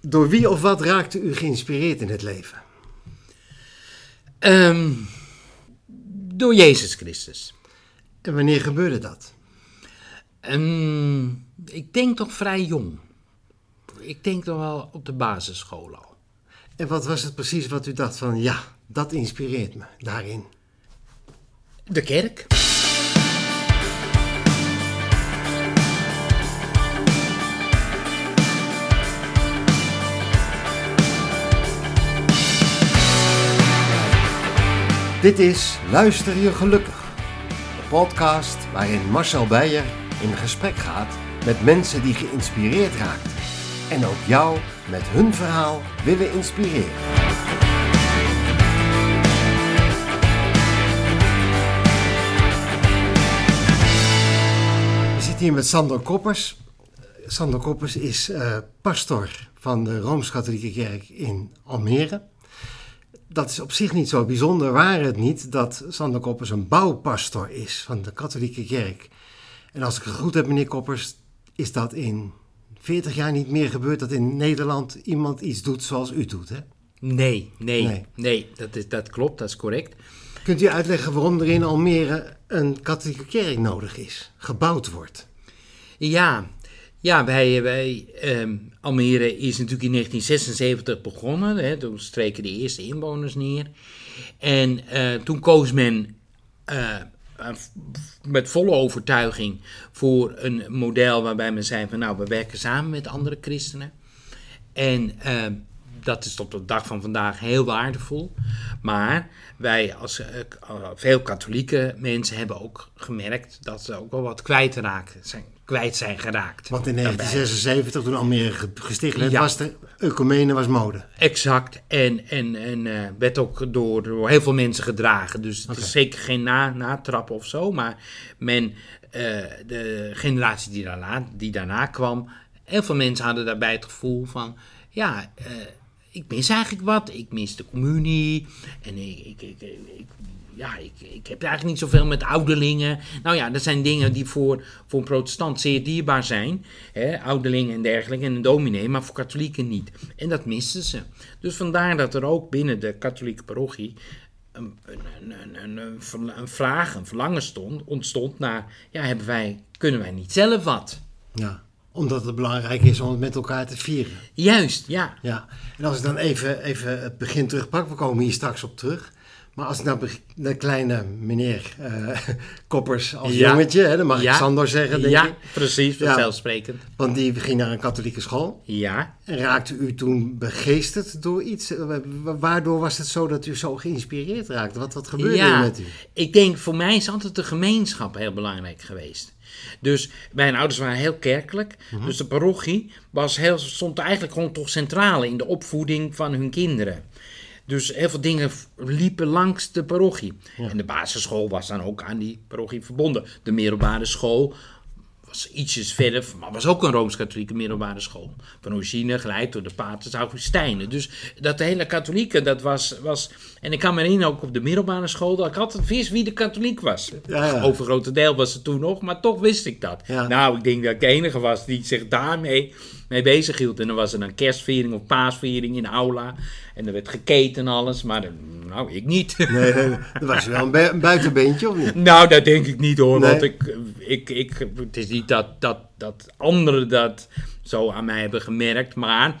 Door wie of wat raakte u geïnspireerd in het leven? Ehm, door Jezus Christus. En wanneer gebeurde dat? Ehm, ik denk toch vrij jong. Ik denk toch wel op de basisschool al. En wat was het precies wat u dacht van, ja, dat inspireert me daarin? De kerk. Dit is Luister je gelukkig. De podcast waarin Marcel Beijer in gesprek gaat met mensen die geïnspireerd raakten. En ook jou met hun verhaal willen inspireren. We zitten hier met Sander Koppers. Sander Koppers is eh, pastor van de Rooms-Katholieke Kerk in Almere dat is op zich niet zo bijzonder, waar het niet dat Sander Koppers een bouwpastor is van de katholieke kerk. En als ik het goed heb, meneer Koppers, is dat in 40 jaar niet meer gebeurd dat in Nederland iemand iets doet zoals u doet, hè? Nee, nee, nee, nee dat, is, dat klopt, dat is correct. Kunt u uitleggen waarom er in Almere een katholieke kerk nodig is, gebouwd wordt? Ja, ja, bij, bij ehm, Almere is natuurlijk in 1976 begonnen. Hè, toen streken de eerste inwoners neer. En uh, toen koos men uh, met volle overtuiging voor een model waarbij men zei van nou, we werken samen met andere christenen. En uh, dat is tot de dag van vandaag heel waardevol. Maar wij als veel katholieke mensen hebben ook gemerkt dat ze ook wel wat kwijtraken zijn kwijt zijn geraakt. Want in 1976, toen Almere gesticht werd, ja. was de ecumene was mode. Exact. En, en, en uh, werd ook door, door heel veel mensen gedragen. Dus het is zeker geen na, natrap of zo. Maar men, uh, de generatie die daarna, die daarna kwam, heel veel mensen hadden daarbij het gevoel van... Ja, uh, ik mis eigenlijk wat. Ik mis de communie. En ik, ik, ik, ja, ik, ik heb eigenlijk niet zoveel met ouderlingen. Nou ja, dat zijn dingen die voor, voor een protestant zeer dierbaar zijn. Hè, ouderlingen en dergelijke en een dominee, maar voor katholieken niet. En dat misten ze. Dus vandaar dat er ook binnen de katholieke parochie een, een, een, een, een vraag, een verlangen stond, ontstond naar, ja, hebben wij, kunnen wij niet zelf wat? Ja omdat het belangrijk is om het met elkaar te vieren. Juist, ja. ja. En als ik dan even, even het begin terugpak, we komen hier straks op terug. Maar als ik nou de kleine meneer uh, Koppers als jongetje, hè, dan mag ik Sandor zeggen, denk ja, ik. precies, vanzelfsprekend. Want die ging naar een katholieke school. Ja. En raakte u toen begeesterd door iets? Waardoor was het zo dat u zo geïnspireerd raakte? Wat, wat gebeurde er met u? Ik denk, voor mij is altijd de gemeenschap heel belangrijk geweest. Dus mijn ouders waren heel kerkelijk. Mhm. Dus de parochie was heel, stond eigenlijk gewoon toch centraal in de opvoeding van hun kinderen. Dus heel veel dingen liepen langs de parochie. En de basisschool was dan ook aan die parochie verbonden. De middelbare school was ietsjes verder, maar was ook een Rooms-Katholieke middelbare school. Van origine geleid door de paters Augustijnen. Dus dat hele katholieke, dat was, was... En ik kan me herinneren, ook op de middelbare school, dat ik altijd wist wie de katholiek was. Ja, ja. Overgrote deel was het toen nog, maar toch wist ik dat. Nou, ik denk dat ik de enige was die zich daarmee mee bezig hield. En dan was er een kerstviering of paasviering in de aula. En er werd geketen en alles, maar nou, ik niet. Nee, dat was wel een, buitenbeentje, of niet? Nou, dat denk ik niet hoor, want ik, ik, ik, het is niet dat, dat, dat anderen dat zo aan mij hebben gemerkt, maar...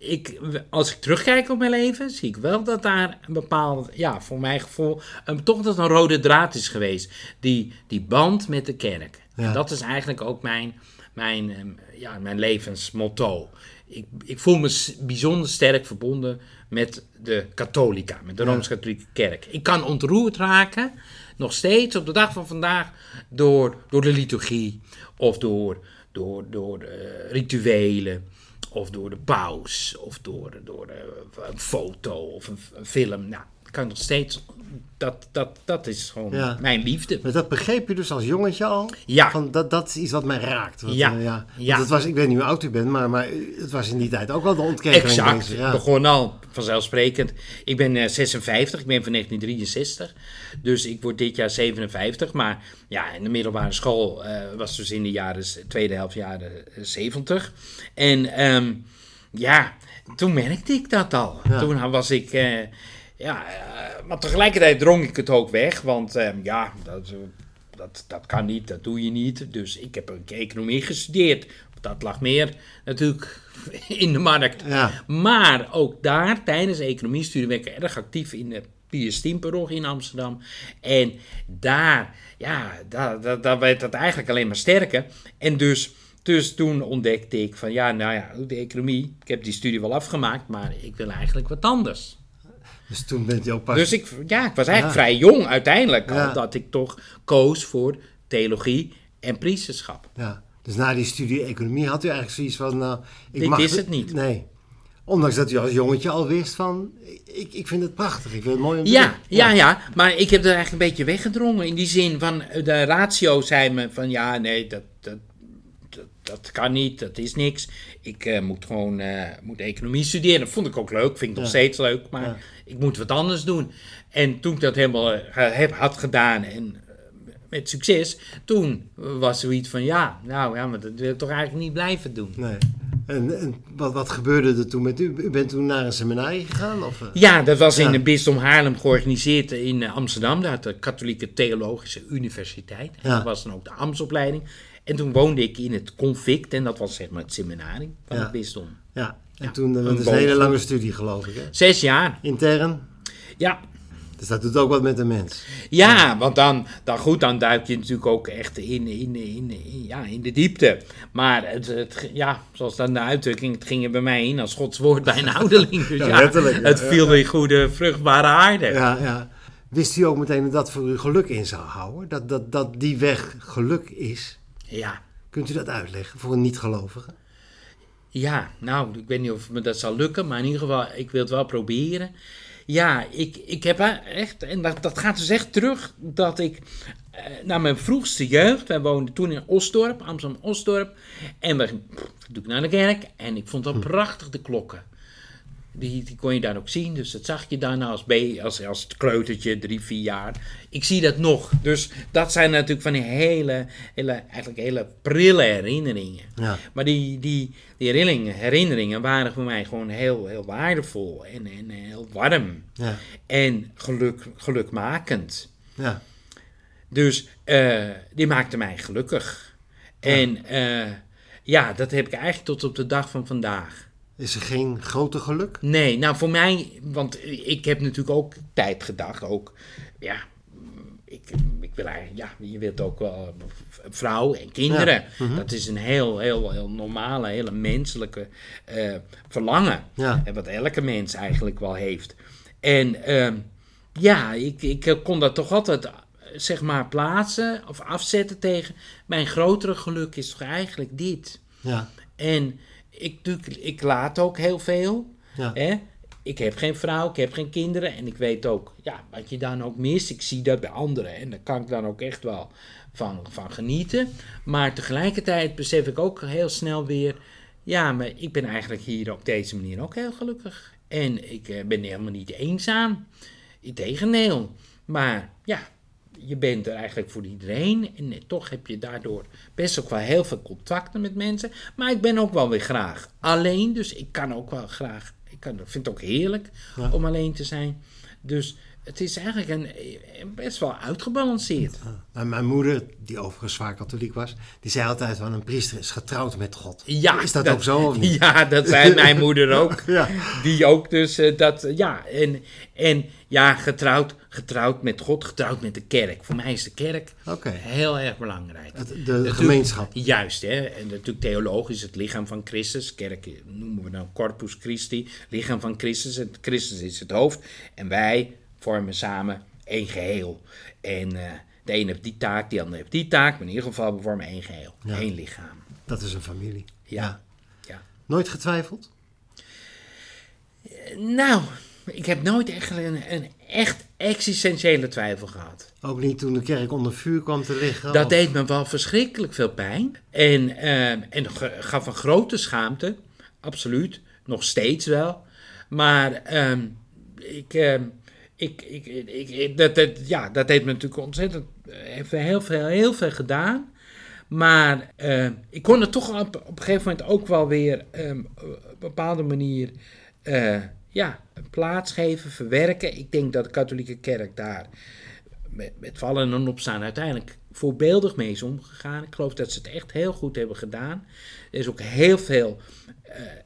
Ik, als ik terugkijk op mijn leven, zie ik wel dat daar een bepaald, ja, voor mijn gevoel, een, toch dat een rode draad is geweest. Die, die band met de kerk. En dat is eigenlijk ook mijn, mijn, ehm, ja, mijn levensmotto. Ik, ik voel me bijzonder sterk verbonden met de katholica, met de Rooms-Katholieke Kerk. Ik kan ontroerd raken, nog steeds op de dag van vandaag, door, door de liturgie of door, door, door uh, rituelen of door de paus of door, door uh, een foto of een, een film. Nou, ik kan nog steeds dat, dat, dat is gewoon mijn liefde. Maar dat begreep je dus als jongetje al? Ja. Van, dat, dat is iets wat mij raakt. ja. Uh, ja. ja. was, ik weet niet hoe oud u bent, maar, maar het was in die tijd ook wel de ontkenning. Exact. Ja. begon al vanzelfsprekend. Ik ben uh, 56, ik ben van 1963. Dus ik word dit jaar 57. Maar ja, in de middelbare school uh, was dus in de jaren, tweede helft jaren 70. En um, ja toen merkte ik dat al. Toen was ik, ja, uh, maar tegelijkertijd drong ik het ook weg, want uh, ja, dat, dat, dat kan niet, dat doe je niet. Dus ik heb een economie gestudeerd. Dat lag meer natuurlijk in de markt. Ja. Maar ook daar, tijdens economiestudie, ben ik erg actief in de Piers in Amsterdam. En daar, ja, daar, daar, daar werd dat eigenlijk alleen maar sterker. En dus dus toen ontdekte ik van ja, nou ja, de economie, ik heb die studie wel afgemaakt, maar ik wil eigenlijk wat anders. Dus toen bent je ook pas... Dus ik, ja, ik was eigenlijk vrij jong uiteindelijk, ja. dat ik toch koos voor theologie en priesterschap. Ja, dus na die studie economie had u eigenlijk zoiets van, nou, ik Dit mag is het niet. Nee. Ondanks dat u als jongetje al wist van, ik, ik vind het prachtig, ik vind het mooi om te ja, doen. Ja, ja, maar ik heb er eigenlijk een beetje weggedrongen. In die zin van, de ratio zei me van, ja, nee, dat, dat, dat kan niet, dat is niks. Ik uh, moet gewoon uh, moet economie studeren. Dat vond ik ook leuk, vind ik nog steeds leuk, maar ik moet wat anders doen. En toen ik dat helemaal uh, heb, had gedaan en met succes, toen was zoiets van ja, nou ja, maar dat wil ik toch eigenlijk niet blijven doen. Nee. En, en wat, wat gebeurde er toen met u? U bent toen naar een seminarie gegaan? Of? Ja, dat was in de Bisdom Haarlem georganiseerd in Amsterdam. Daar had de Katholieke Theologische Universiteit. Dat was dan ook de ambtsopleiding. En toen woonde ik in het convict en dat was zeg maar het seminarie van het bisdom. Ja, en toen, dat is een hele lange studie geloof ik hè? Zes jaar. Intern? Ja. Dus dat doet ook wat met de mens. Ja, want dan, dan goed, dan duik je natuurlijk ook echt in, in, in, ja, in de diepte. Maar het, het, ja, zoals dan de uitdrukking, het ging er bij mij in als Gods woord bij een ouderling. Dus ja, letterlijk. Het viel in goede, vruchtbare aarde. Ja, ja. Wist u ook meteen dat dat voor u geluk in zou houden? Dat, dat, dat die weg geluk is? Ja. Kunt u dat uitleggen voor een niet-gelovige? Ja, nou, ik weet niet of me dat zal lukken, maar in ieder geval, ik wil het wel proberen. Ja, ik, ik heb echt, en dat, dat gaat dus echt terug, dat ik eh, naar mijn vroegste jeugd, wij woonden toen in Osdorp, Amsterdam-Osdorp, en we ik naar de kerk en ik vond dat hm. prachtig, de klokken. Die, die kon je daar ook zien. Dus dat zag je daarna als, B, als, als kleutertje, drie, vier jaar. Ik zie dat nog. Dus dat zijn natuurlijk van die hele, hele, eigenlijk hele prille herinneringen. Ja. Maar die, die, die herinneringen, herinneringen waren voor mij gewoon heel, heel waardevol en, en heel warm. Ja. En geluk, gelukmakend. Ja. Dus uh, die maakte mij gelukkig. En uh, ja, dat heb ik eigenlijk tot op de dag van vandaag. Is er geen grote geluk? Nee, nou voor mij, want ik heb natuurlijk ook tijd gedacht. Ook, ja, ik, ik wil eigenlijk, ja, je wilt ook wel vrouw en kinderen. Mhm. Dat is een heel, heel, heel normale, hele menselijke uh, verlangen. Ja. Wat elke mens eigenlijk wel heeft. En uh, ja, ik, ik kon dat toch altijd, zeg maar, plaatsen of afzetten tegen mijn grotere geluk is toch eigenlijk dit. Ja. En ik, ik laat ook heel veel. Ja. Hè? Ik heb geen vrouw, ik heb geen kinderen. En ik weet ook ja, wat je dan ook mist. Ik zie dat bij anderen. En daar kan ik dan ook echt wel van, van genieten. Maar tegelijkertijd besef ik ook heel snel weer... Ja, maar ik ben eigenlijk hier op deze manier ook heel gelukkig. En ik eh, ben helemaal niet eenzaam. Integendeel. Maar ja, je bent er eigenlijk voor iedereen. En toch heb je daardoor best ook wel heel veel contacten met mensen. Maar ik ben ook wel weer graag alleen. Dus ik kan ook wel graag. Ik kan, vind het ook heerlijk om alleen te zijn. Dus het is eigenlijk een, best wel uitgebalanceerd. Ja. Mijn moeder, die overigens zwaar katholiek was, die zei altijd van een priester is getrouwd met God. Ja, is dat, ook zo of niet? Ja, dat zei mijn moeder ook. ja. Die ook dus uh, dat, ja, en, en ja, getrouwd, getrouwd met God, getrouwd met de kerk. Voor mij is de kerk okay. heel erg belangrijk. de, de gemeenschap. Juist, hè. En natuurlijk theologisch het lichaam van Christus. Kerk noemen we dan Corpus Christi, lichaam van Christus. En Christus is het hoofd. En wij vormen samen één geheel. En uh, de een heeft die taak, die ander heeft die taak. Maar in ieder geval, we vormen één geheel. één lichaam. Dat is een familie. Ja. ja. Nooit getwijfeld? Nou, ik heb nooit echt een, een, echt existentiële twijfel gehad. Ook niet toen de kerk onder vuur kwam te liggen? Dat deed me wel verschrikkelijk veel pijn. En, uh, en gaf een grote schaamte, absoluut. Nog steeds wel. Maar uh, ik, uh, ik, ik, ik, dat, dat, ja, dat heeft me natuurlijk ontzettend heeft heel veel, heel veel gedaan. Maar uh, ik kon het toch op, een gegeven moment ook wel weer um, op een bepaalde manier uh, ja, plaats geven, verwerken. Ik denk dat de katholieke kerk daar met, met vallen en opstaan uiteindelijk voorbeeldig mee is omgegaan. Ik geloof dat ze het echt heel goed hebben gedaan. Er is ook heel veel,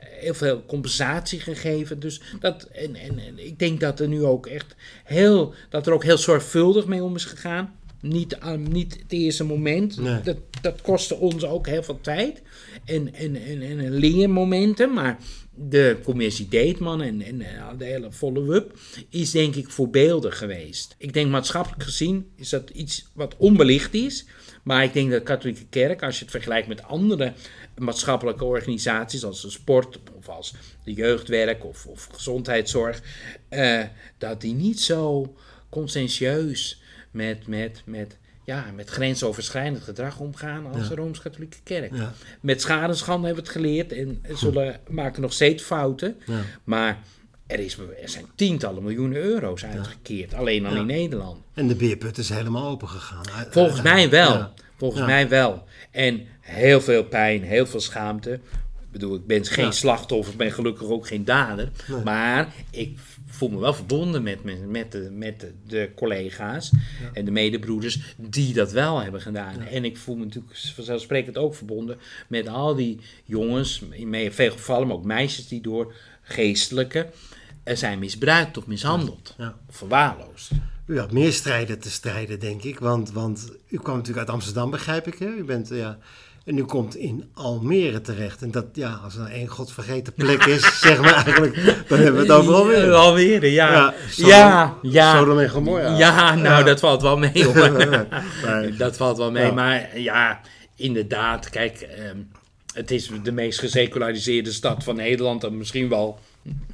heel veel compensatie gegeven. Dus dat, en, en, en, ik denk dat er nu ook echt heel, dat er ook heel zorgvuldig mee om is gegaan. Niet, uh, niet het eerste moment. Nee. Dat, dat kostte ons ook heel veel tijd. En, en, en, en leermomenten. Maar de commissie Deetman en, en de hele follow-up is denk ik voorbeeldig geweest. Ik denk maatschappelijk gezien is dat iets wat onbelicht is. Maar ik denk dat de katholieke kerk, als je het vergelijkt met andere maatschappelijke organisaties, als de sport of als de jeugdwerk of, of gezondheidszorg, uh, dat die niet zo conscientieus met, met, met ja, met grensoverschrijdend gedrag omgaan als Ja. de Rooms-Katholieke Kerk. Ja. Met schadenschande hebben we het geleerd en zullen maken nog steeds fouten. Ja. Maar er, is, er zijn tientallen miljoenen euro's uitgekeerd, alleen al in Nederland. En de beerput is helemaal open gegaan. Volgens mij wel. Volgens mij wel. En heel veel pijn, heel veel schaamte. Ik bedoel, ik ben geen Ja. slachtoffer, ben gelukkig ook geen dader. Nee. Maar ik voel me wel verbonden met, met, met, de, met de, de collega's en de medebroeders die dat wel hebben gedaan. En ik voel me natuurlijk vanzelfsprekend ook verbonden met al die jongens, in veel gevallen, maar ook meisjes die door geestelijke eh, zijn misbruikt of mishandeld. Ja. Of verwaarloosd. U had meer strijden te strijden, denk ik. Want, want u kwam natuurlijk uit Amsterdam, begrijp ik. Hè? U bent, ja, en u komt in Almere terecht. En dat, ja, als er één godvergeten plek is, zeg maar eigenlijk, dan hebben we het over Almere. Ja, Almere, ja. Ja, Ja, Sodom- ja. Sodom en Gomorra. Ja, nou, Ja. dat valt wel mee. hoor. Nee. dat valt wel mee. Ja. Maar ja, inderdaad, kijk, ehm, het is de meest geseculariseerde stad van Nederland en misschien wel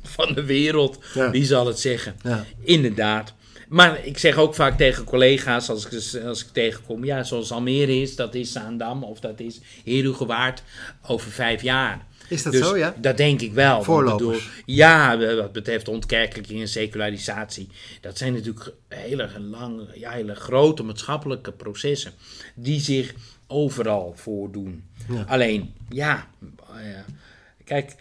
van de wereld. Wie zal het zeggen? Ja. Inderdaad. Maar ik zeg ook vaak tegen collega's, als ik, als ik tegenkom, ja, zoals Almere is, dat is Zaandam of dat is Herugewaard over vijf jaar. Is dat Dus zo, ja? Dat denk ik wel. Voorlopers. bedoel, ja, wat betreft ontkerkelijking en secularisatie. Dat zijn natuurlijk hele, lange, ja, hele grote maatschappelijke processen. Die zich overal voordoen. Ja. Alleen, ja, eh, kijk,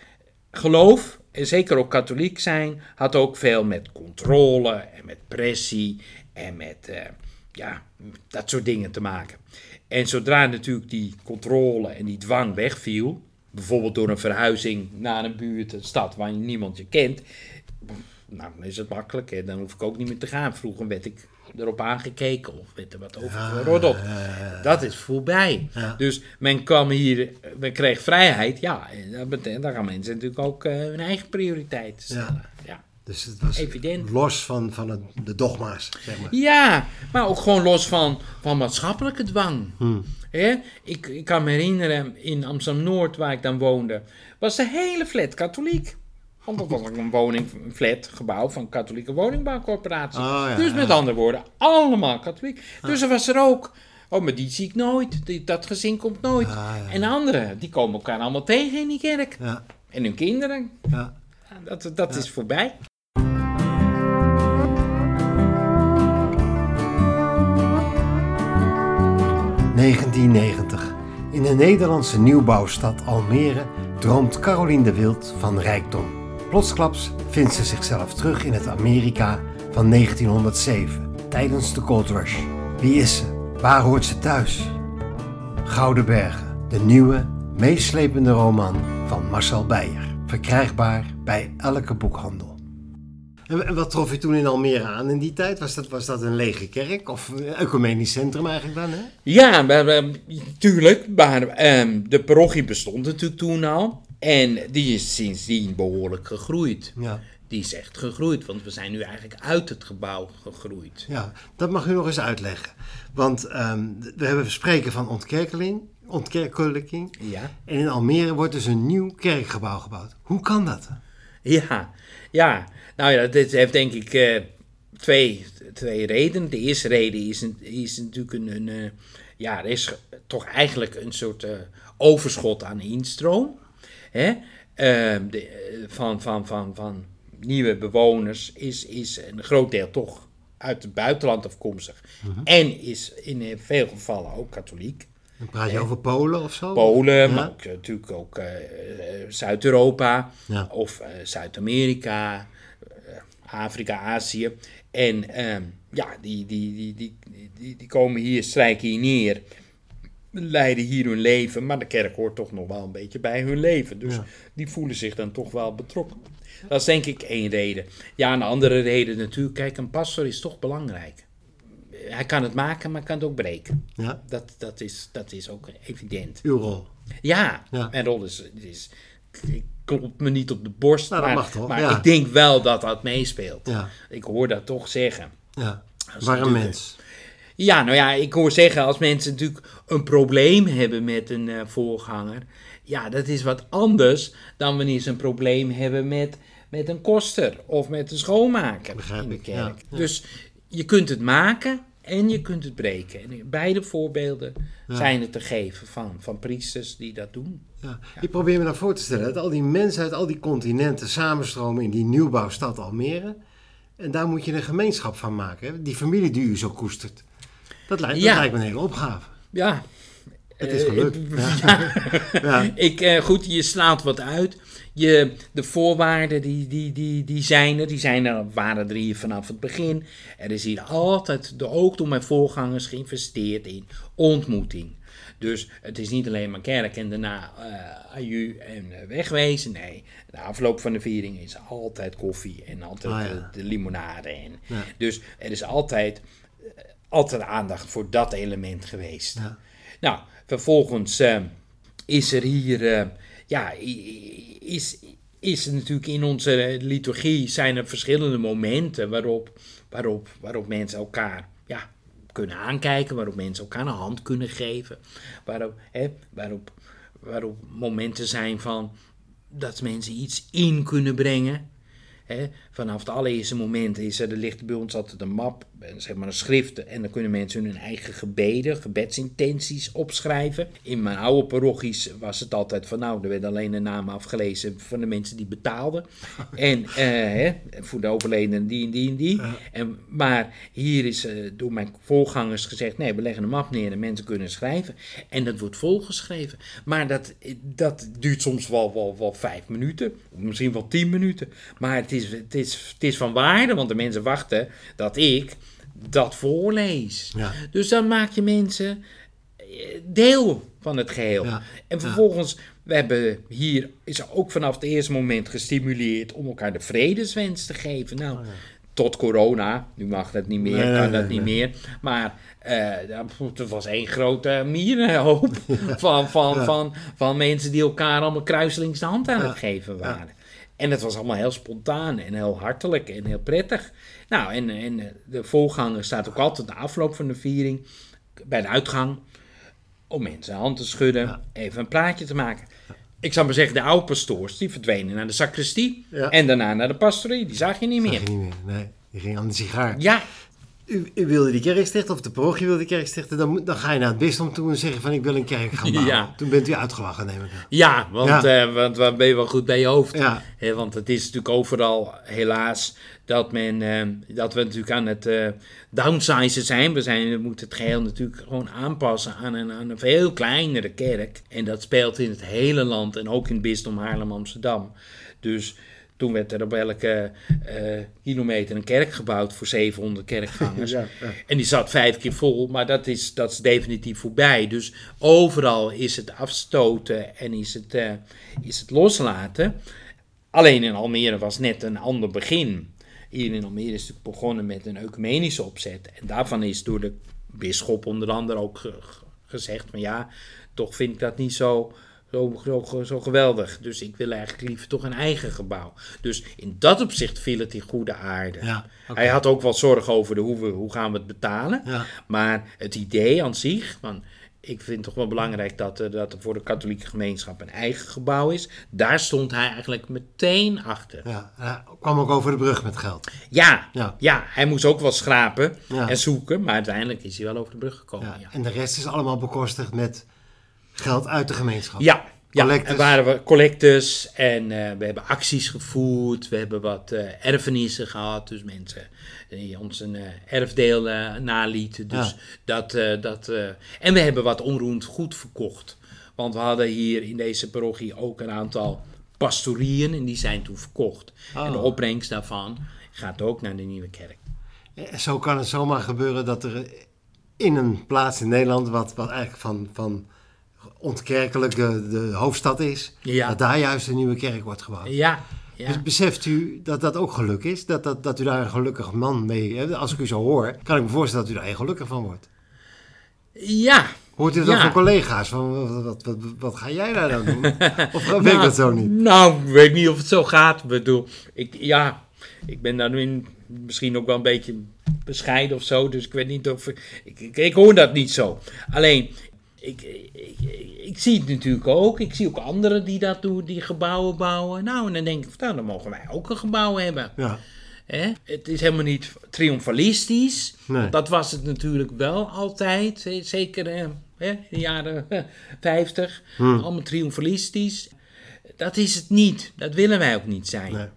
geloof, en zeker ook katholiek zijn, had ook veel met controle en met pressie en met, eh, ja, dat soort dingen te maken. En zodra natuurlijk die controle en die dwang wegviel, bijvoorbeeld door een verhuizing naar een buurt, een stad waar niemand je kent, nou, dan is het makkelijk. Hè? Dan hoef ik ook niet meer te gaan. Vroeger werd ik erop aangekeken of werd er wat over geroddeld. Dat is voorbij. Ja. Dus men kwam hier, men kreeg vrijheid. Ja, en dat betekent, dan gaan mensen natuurlijk ook eh, hun eigen prioriteiten stellen. Ja. Dus het was Evident. los van, van het, de dogma's, zeg maar. Ja, maar ook gewoon los van, van maatschappelijke dwang. Hmm. Ik, ik kan me herinneren, in Amsterdam-Noord, waar ik dan woonde, was de hele flat katholiek. Want dat was ook een woning, een flat, gebouw van katholieke woningbouwcorporatie. Oh, ja, dus met ja. andere woorden, allemaal katholiek. Dus er was er ook, oh, maar die zie ik nooit. Die, dat gezin komt nooit. Ah, ja. En anderen, die komen elkaar allemaal tegen in die kerk. Ja, En hun kinderen. Dat, dat is voorbij. ...1990. In de Nederlandse nieuwbouwstad Almere droomt Caroline de Wild van rijkdom. Plotsklaps vindt ze zichzelf terug in het Amerika van 1907, tijdens de Gold Rush. Wie is ze? Waar hoort ze thuis? Gouden Bergen, de nieuwe, meeslepende roman van Marcel Beijer. Verkrijgbaar bij elke boekhandel. En wat trof je toen in Almere aan in die tijd? Was dat, was dat een lege kerk of een ecumenisch centrum eigenlijk dan? Hè? Ja, maar, maar, tuurlijk. Maar ehm, de parochie bestond natuurlijk toen al. En die is sindsdien behoorlijk gegroeid. Ja. Die is echt gegroeid, want we zijn nu eigenlijk uit het gebouw gegroeid. ja, dat mag u nog eens uitleggen. Want ehm, we hebben spreken van ontkerkeling, ontkerkelijking. Ja, En in Almere wordt dus een nieuw kerkgebouw gebouwd. Hoe kan dat? ja, ja. Nou ja, dit heeft denk ik eh, twee, twee redenen. De eerste reden is, een- is natuurlijk een, een eh, ja, er is toch eigenlijk een soort eh, overschot aan instroom. Hè? Ehm, de, eh, van, van, van, van nieuwe bewoners is, is een groot deel toch uit het buitenland afkomstig. En is in eh, veel gevallen ook katholiek. Dan praat je over Polen of zo? Polen, maar ook, natuurlijk ook Zuid-Europa of Zuid-Amerika, Afrika, Azië. En ehm, ja, die, die, die, die, die, die komen hier, strijken hier neer leiden hier hun leven, maar de kerk hoort toch nog wel een beetje bij hun leven. Dus die voelen zich dan toch wel betrokken. Dat is denk ik één reden. Ja, een andere reden natuurlijk, kijk, een pastor is toch belangrijk. Hij kan het maken, maar kan het ook breken. Ja. Dat, dat, is, dat is ook evident. Uw rol. Ja, ja. mijn rol is, is ik klop me niet op de borst, nou, maar, maar ik denk wel dat dat meespeelt. Ja. Ik hoor dat toch zeggen. Ja, waar mens. Ja, nou ja, ik hoor zeggen, als mensen natuurlijk een probleem hebben met een uh, voorganger, ja, dat is wat anders dan wanneer ze een probleem hebben met, met een koster of met een schoonmaker in de kerk. Dus je kunt het maken en je kunt het breken. En beide voorbeelden zijn er te geven van, van priesters die dat doen. Ja. Ik probeer me dan voor te stellen dat al die mensen uit al die continenten samenstromen in die nieuwbouwstad Almere. En daar moet je een gemeenschap van maken. Die familie die u zo koestert. Dat lijkt, dat lijkt me een hele opgave. Ja. Het is gelukt. Uh, ja. Ik, uh, goed, je slaat wat uit. Je, de voorwaarden die, die, die, die zijn er. Die zijn er, waren er hier vanaf het begin. Er is hier altijd, de, ook door mijn voorgangers, geïnvesteerd in ontmoeting. Dus het is niet alleen maar kerk en daarna uh, aju en wegwezen. Nee, de afloop van de viering is altijd koffie en altijd ah, de, de, limonade. En, Dus er is altijd altijd aandacht voor dat element geweest. Ja. Nou, vervolgens uh, is er hier, uh, ja, is, is er natuurlijk in onze liturgie zijn er verschillende momenten waarop, waarop, waarop mensen elkaar ja, kunnen aankijken, waarop mensen elkaar een hand kunnen geven, waarop, hè, waarop, waarop momenten zijn van dat mensen iets in kunnen brengen. Vanaf het allereerste moment is er, er ligt bij ons altijd een map, zeg maar een schriften. En dan kunnen mensen hun eigen gebeden, gebedsintenties opschrijven. In mijn oude parochies was het altijd van nou, er werd alleen de naam afgelezen van de mensen die betaalden. En uh, hè, voor de overledene die en die en die. En, maar hier is uh, door mijn voorgangers gezegd, nee, we leggen een map neer en mensen kunnen schrijven. En dat wordt volgeschreven. Maar dat, dat duurt soms wel, wel, wel vijf minuten, misschien wel tien minuten. Maar het is, het is het is van waarde, want de mensen wachten dat ik dat voorlees. Ja. Dus dan maak je mensen eh, deel van het geheel. En vervolgens, we hebben hier, is er ook vanaf het eerste moment gestimuleerd om elkaar de vredeswens te geven. Nou, oh tot corona, nu mag dat niet meer, kan dat niet meer. Maar uh, het was één grote mierenhoop van, van, van, van mensen die elkaar allemaal kruiselings de hand aan het geven waren. En het was allemaal heel spontaan en heel hartelijk en heel prettig. Nou, en, en de voorganger staat ook altijd de afloop van de viering bij de uitgang om mensen hand te schudden, even een praatje te maken. Ik zou maar zeggen, de oude pastoors die verdwenen naar de sacristie en daarna naar de pastorie. Die zag je niet meer. Zag je niet meer, nee. Die ging aan de sigaar. Ja, u, u, wilde die kerk stichten, of de parochie wilde die kerk stichten, dan, dan ga je naar het bisdom toe en zeggen van ik wil een kerk gaan bouwen. Ja. Toen bent u uitgelachen, neem ik aan. Ja, want, ja. Uh, want dan ben je wel goed bij je hoofd. Ja. want het is natuurlijk overal helaas dat, men, uh, dat we natuurlijk aan het uh, downsizen zijn. We, zijn. we moeten het geheel natuurlijk gewoon aanpassen aan een, aan een veel kleinere kerk. En dat speelt in het hele land en ook in het bisdom Haarlem-Amsterdam. Dus toen werd er op elke uh, kilometer een kerk gebouwd voor 700 kerkgangers. En die zat vijf keer vol, maar dat is, dat is definitief voorbij. Dus overal is het afstoten en is het, uh, is het loslaten. Alleen in Almere was net een ander begin. Hier in Almere is het begonnen met een ecumenische opzet. En daarvan is door de bisschop onder andere ook gezegd van ja, toch vind ik dat niet zo zo, zo, zo geweldig. Dus ik wil eigenlijk liever toch een eigen gebouw. Dus in dat opzicht viel het in goede aarde. Ja, Hij had ook wat zorgen over de, hoe, we, hoe gaan we het betalen. Ja. Maar het idee aan zich, van, ik vind het toch wel belangrijk dat, er, dat er voor de katholieke gemeenschap een eigen gebouw is. Daar stond hij eigenlijk meteen achter. Ja, hij kwam ook over de brug met geld. Ja, ja. ja hij moest ook wel schrapen en zoeken. Maar uiteindelijk is hij wel over de brug gekomen. Ja. En de rest is allemaal bekostigd met Geld uit de gemeenschap. Ja, Ja, en waren we collectors en uh, we hebben acties gevoerd. We hebben wat uh, erfenissen gehad. Dus mensen die ons een uh, erfdeel nalieten. Dus dat, dat, en we hebben wat onroerend goed verkocht. Want we hadden hier in deze parochie ook een aantal pastorieën en die zijn toen verkocht. En de opbrengst daarvan gaat ook naar de Nieuwe Kerk. Zo kan het zomaar gebeuren dat er in een plaats in Nederland, wat, wat eigenlijk van, van ontkerkelijke de hoofdstad is, dat daar juist een nieuwe kerk wordt gebouwd. Ja, ja. Dus beseft u dat dat ook geluk is? Dat, dat, dat u daar een gelukkig man mee? Als ik u zo hoor, kan ik me voorstellen dat u daar heel gelukkig van wordt. Ja. Hoort u dat ja. van collega's? Van, wat, wat, wat, ga jij daar dan doen? Of weet nou, dat zo niet? Nou, ik weet niet of het zo gaat. Ik bedoel, ik, ja, ik ben daar nu misschien ook wel een beetje bescheiden of zo. Dus ik weet niet of... Ik, ik, ik hoor dat niet zo. Alleen, ik, ik, ik, zie het natuurlijk ook. Ik zie ook anderen die dat doen, die gebouwen bouwen. Nou, en dan denk ik, nou, dan mogen wij ook een gebouw hebben. Ja. Hè? Het is helemaal niet triomfalistisch. Nee. Dat was het natuurlijk wel altijd. Zeker hè, in de jaren 50. Hm. Allemaal triomfalistisch. Dat is het niet. Dat willen wij ook niet zijn. Nee.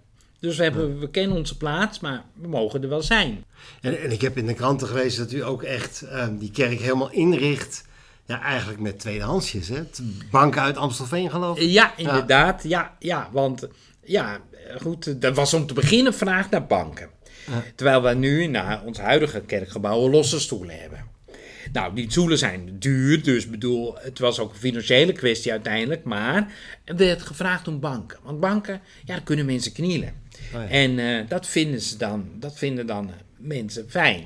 Dus we, hebben, we kennen onze plaats, maar we mogen er wel zijn. En, en ik heb in de kranten gelezen dat u ook echt ehm, die kerk helemaal inricht ja, eigenlijk met tweedehandsjes, hè? Banken uit Amstelveen, geloof ik. Ja, inderdaad. Ja, ja, want ja, goed, dat was om te beginnen vraag naar banken. Terwijl we nu naar ons huidige kerkgebouw losse stoelen hebben. Nou, die stoelen zijn duur, dus bedoel, het was ook een financiële kwestie uiteindelijk. Maar er werd gevraagd om banken. Want banken, ja, daar kunnen mensen knielen. Oh en uh, dat vinden ze dan, dat vinden dan mensen fijn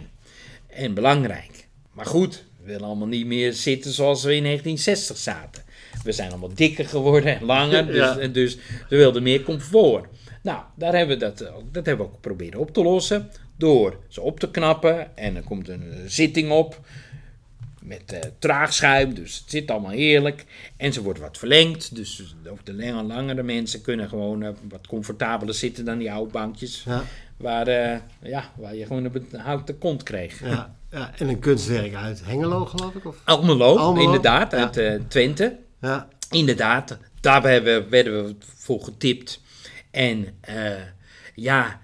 en belangrijk. Maar goed, we willen allemaal niet meer zitten zoals we in 1960 zaten. We zijn allemaal dikker geworden en langer, dus, dus we wilden meer comfort. Nou, daar hebben we dat, eh, dat hebben we ook proberen op te lossen door ze op te knappen. En er komt een eh, zitting op met uh, traagschuim, dus het zit allemaal heerlijk. En ze wordt wat verlengd, dus ook de lange, langere mensen kunnen gewoon wat comfortabeler zitten dan die oude bankjes. Ja. Waar, ja, waar je gewoon een houten kont kreeg. Ja. Ja, en een kunstwerk uit Hengelo, geloof ik? Of? Almelo, inderdaad, uit ja. uh, Twente. Ja. Inderdaad, daar werden we, werden we voor getipt. En uh, ja,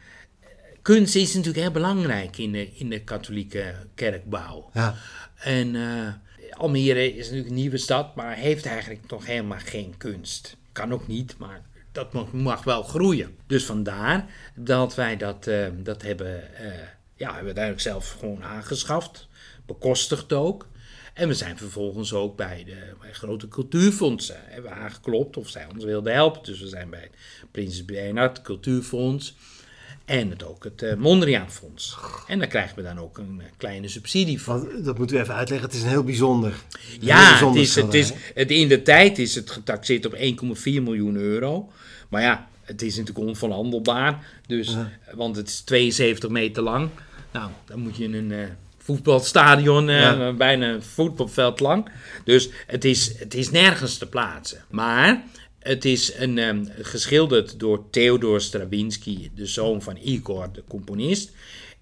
kunst is natuurlijk heel belangrijk in de, in de katholieke kerkbouw. Ja. En uh, Almere is natuurlijk een nieuwe stad, maar heeft eigenlijk nog helemaal geen kunst. Kan ook niet, maar dat mag, wel groeien. Dus vandaar dat wij dat, uh, dat hebben ja, hebben we uiteindelijk zelf gewoon aangeschaft. Bekostigd ook. En we zijn vervolgens ook bij de bij grote cultuurfondsen hebben aangeklopt of zij ons wilden helpen. Dus we zijn bij het Prinses Bernhard Cultuurfonds en het, ook het uh, Mondriaan Fonds. En daar krijgen we dan ook een eh, kleine subsidie van. Dat moeten we even uitleggen. Het is een heel bijzonder. Ja, het is, het is, het, in de tijd is het getaxeerd op 1,4 miljoen euro. Maar ja, het is natuurlijk onverhandelbaar. Dus, Want het is 72 meter lang. Nou, dan moet je in een uh, voetbalstadion, uh, bijna een voetbalveld lang. Dus het is, het is nergens te plaatsen. Maar het is een, um, geschilderd door Theodor Stravinsky, de zoon van Igor, de componist.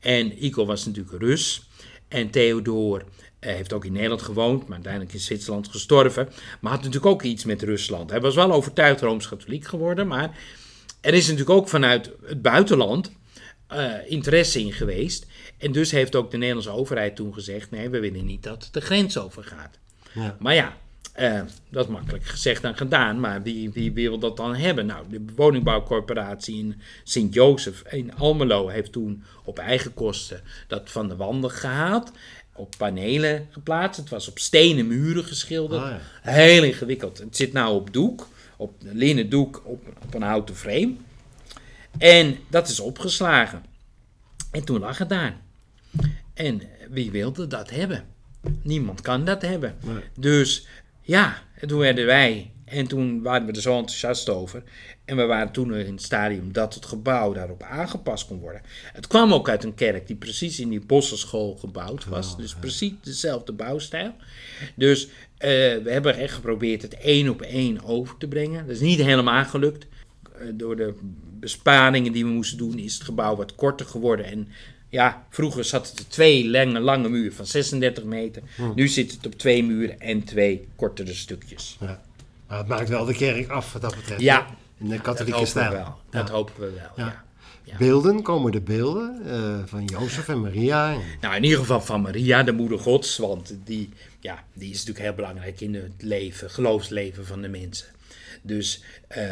En Igor was natuurlijk Rus. En Theodor hij heeft ook in Nederland gewoond, maar uiteindelijk in Zwitserland gestorven. Maar had natuurlijk ook iets met Rusland. Hij was wel overtuigd rooms-katholiek geworden, maar er is natuurlijk ook vanuit het buitenland uh, interesse in geweest. En dus heeft ook de Nederlandse overheid toen gezegd: nee, we willen niet dat het de grens overgaat. Ja. Maar ja, uh, dat is makkelijk gezegd en gedaan, maar wie, wie, wil dat dan hebben? Nou, de woningbouwcorporatie in Sint-Jozef in Almelo heeft toen op eigen kosten dat van de wanden gehaald. Op panelen geplaatst. Het was op stenen muren geschilderd. Ja. Heel ingewikkeld. Het zit nou op doek, op een linnen doek op, op een houten frame. En dat is opgeslagen. En toen lag het daar. En wie wilde dat hebben? Niemand kan dat hebben. Dus ja, toen werden wij, en toen waren we er zo enthousiast over. En we waren toen in het stadium dat het gebouw daarop aangepast kon worden. Het kwam ook uit een kerk die precies in die bossenschool gebouwd was. dus precies dezelfde bouwstijl. Dus uh, we hebben echt geprobeerd het één op één over te brengen. Dat is niet helemaal gelukt. Uh, door de besparingen die we moesten doen, is het gebouw wat korter geworden. En ja, vroeger zat het twee lange, lange muren van 36 meter. Hm. Nu zit het op twee muren en twee kortere stukjes. Ja. Maar het maakt wel de kerk af wat dat betreft. Ja, In de dat katholieke hopen stijl. we wel. Dat hopen we wel, ja. Ja. Beelden, komen de beelden eh, van Jozef en Maria. En- Nou, in ieder geval van Maria, de moeder gods, want die, ja, die is natuurlijk heel belangrijk in het leven, geloofsleven van de mensen. Dus eh,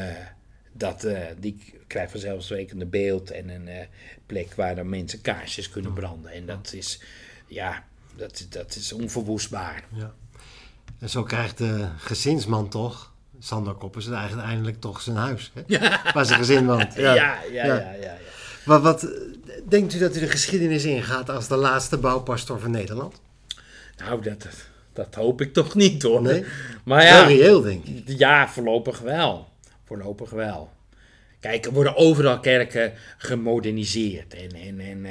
dat, eh, die krijgt vanzelfsprekend een beeld en een eh, plek waar dan mensen kaarsjes kunnen branden. En dat is, ja, dat, dat is onverwoestbaar. Ja. En zo krijgt de gezinsman toch, Sander Koppers, uiteindelijk toch zijn huis. Hè? Waar zijn gezin woont. Ja, Ja. ja, ja, Ja. ja. ja, Wat, denkt u dat u de geschiedenis ingaat als de laatste bouwpastor van Nederland? Nou, dat, dat, hoop ik toch niet hoor. Nee? Maar Heel ja, reëel, denk ik. Ja, voorlopig wel. Voorlopig wel. Kijk, er worden overal kerken gemoderniseerd. En, en, en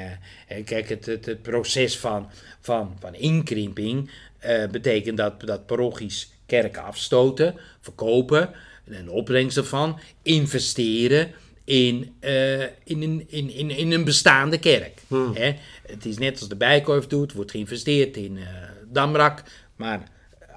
eh, kijk, het, het, het proces van, van, van inkrimping eh, betekent dat, dat parochies kerken afstoten, verkopen, en de opbrengst ervan, investeren in, eh, in, een- in, in, in een bestaande kerk. Hè? Het is net als de Bijkorf doet, wordt geïnvesteerd in Damrak, maar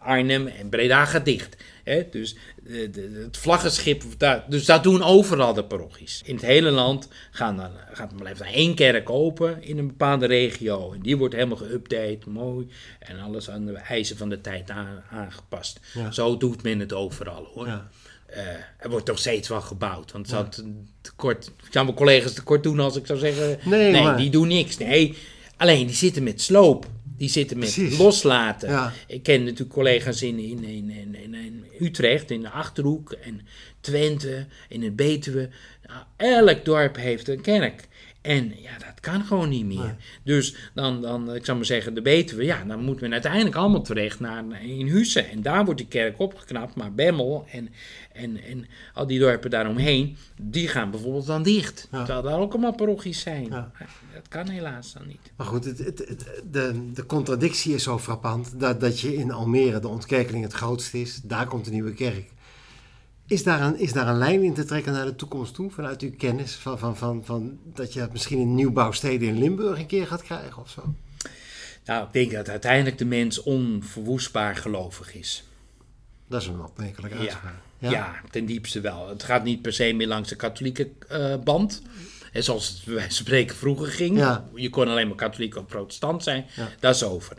Arnhem en Breda gaat dicht. Hè? Dus de, de- het vlaggenschip, daar, dus dat doen overal de parochies. In het hele land gaan dan, gaat, blijft er één kerk open in een bepaalde regio. En die wordt helemaal geüpdate, mooi. En alles aan de eisen van de tijd aan- aangepast. Ja. Zo doet men het overal hoor. Ja. Eh, er wordt nog steeds wel gebouwd. Want zou te- tekort, ik zou mijn collega's tekort doen als ik zou zeggen... Nee, maar- die doen niks. Nee, alleen die zitten met sloop. Die zitten met Precies. loslaten. Ja. Ik ken natuurlijk collega's in, in, in, in, in, in Utrecht, in de Achterhoek en Twente, in het Betuwe. Nou, elk dorp heeft een kerk. En ja, dat kan gewoon niet meer. Dus dan, dan, ik zou maar zeggen, de Betuwe, ja, dan moet men uiteindelijk allemaal terecht naar, in Hussen. En daar wordt die kerk opgeknapt. Maar Bemmel en, en, en al die dorpen daaromheen, die gaan bijvoorbeeld dan dicht. Ja. Terwijl daar ook allemaal parochies zijn. Ja. Dat kan helaas dan niet. Maar goed, het, het, het- de, de contradictie is zo frappant dat, dat je in Almere de ontkerkeling het grootste is. Daar komt een nieuwe kerk. Is daar, een, is daar een lijn in te trekken naar de toekomst toe, vanuit uw kennis? Van, van, van, van, dat je misschien in nieuwbouwsteden in Limburg een keer gaat krijgen of zo? Nou, ik denk dat uiteindelijk de mens onverwoestbaar gelovig is. Dat is een opmerkelijke Ja. uitspraak. Ja. ten diepste wel. Het gaat niet per se meer langs de katholieke eh, band. En zoals het bij spreken vroeger ging. Ja. Je kon alleen maar katholiek of protestant zijn. Ja. Dat is over.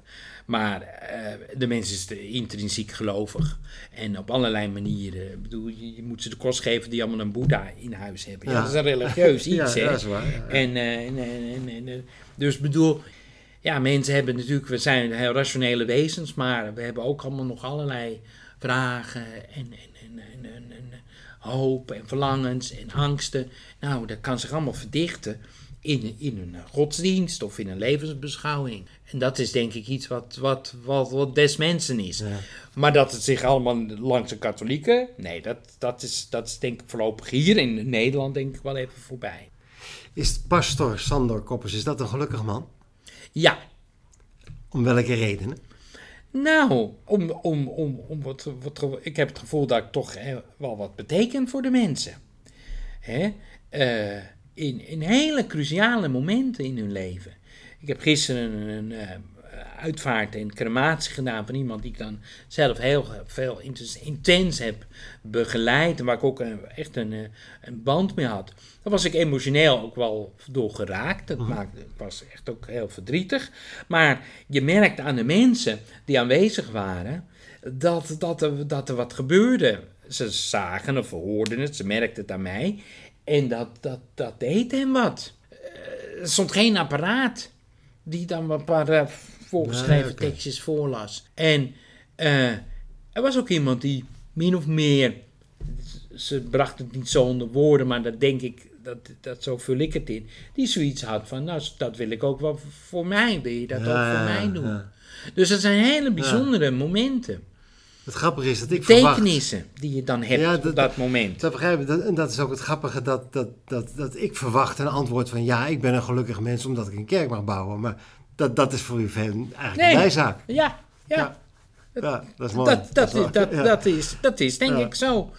Maar eh, de mens is intrinsiek gelovig. En op allerlei manieren. Ik bedoel, je, je moet ze de kost geven die allemaal een boeddha in huis hebben. Ja, Ja. dat is een religieus iets, ja, hè? dat is waar. ja. En, eh, en, en, en, en, eh, dus ik bedoel, ja, mensen hebben natuurlijk, we zijn heel rationele wezens, maar we hebben ook allemaal nog allerlei vragen en, en, en, en, en, en hoop en verlangens en angsten. Nou, dat kan zich allemaal verdichten in, in een godsdienst of in een levensbeschouwing. En dat is denk ik iets wat, wat, wat, wat des mensen is. Ja. Maar dat het zich allemaal langs de katholieken, nee, dat, dat, is, dat is denk ik voorlopig hier in Nederland denk ik wel even voorbij. Is pastor Sander Koppers, is dat een gelukkig man? Ja, Om welke redenen? nou, om, om, om, om wat, wat, ik heb het gevoel dat ik toch eh, wel wat beteken voor de mensen. Hè? Eh, in, in hele cruciale momenten in hun leven. Ik heb gisteren een, een eh, uitvaart en crematie gedaan van iemand die ik dan zelf heel veel intens, intens heb begeleid. En waar ik ook echt een, eh, een band mee had. Daar was ik emotioneel ook wel door geraakt. Dat maakte, ik was echt ook heel verdrietig. Maar je merkte aan de mensen die aanwezig waren dat, dat, er, dat er wat gebeurde. Ze zagen of hoorden het, ze merkten het aan mij. En dat, dat, dat deed hem wat. Eh, er stond geen apparaat die dan een paar voorgeschreven Nee, oké. tekstjes voorlas. En eh, er was ook iemand die min of meer, ze bracht het niet zo onder woorden, maar dat denk ik, dat, dat zo vul ik het in, die zoiets had van, nou, dat wil ik ook wel voor mij, wil je dat ook voor mij doen? ja. Dus dat zijn hele bijzondere momenten, Het grappige is dat ik verwacht... betekenissen die je dan hebt Ja, op dat- dat moment. Dat begrijp ik. Dat, en dat is ook het grappige, dat, dat, dat, dat ik verwacht een antwoord van... ja, ik ben een gelukkig mens omdat ik een kerk mag bouwen. Maar dat, dat is voor u veel eigenlijk Nee. een bijzaak. Ja, ja. Ja. Ja, dat is mooi. Dat, dat, is, dat, dat, is, dat is denk ik zo.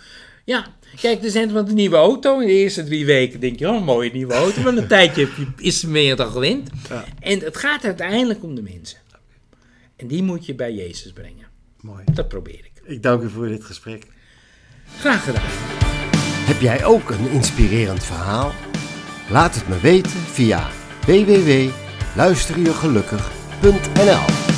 Ja, kijk, er zijn wat een nieuwe auto. In de eerste drie weken denk je, oh, een mooie nieuwe auto. Maar een tijdje heb je, is je dan gewend. En het gaat uiteindelijk om de mensen. En die moet je bij Jezus brengen. Mooi. Dat probeer ik. Ik dank u voor dit gesprek. Graag gedaan. Heb jij ook een inspirerend verhaal? Laat het me weten via www.luisterjegelukkig.nl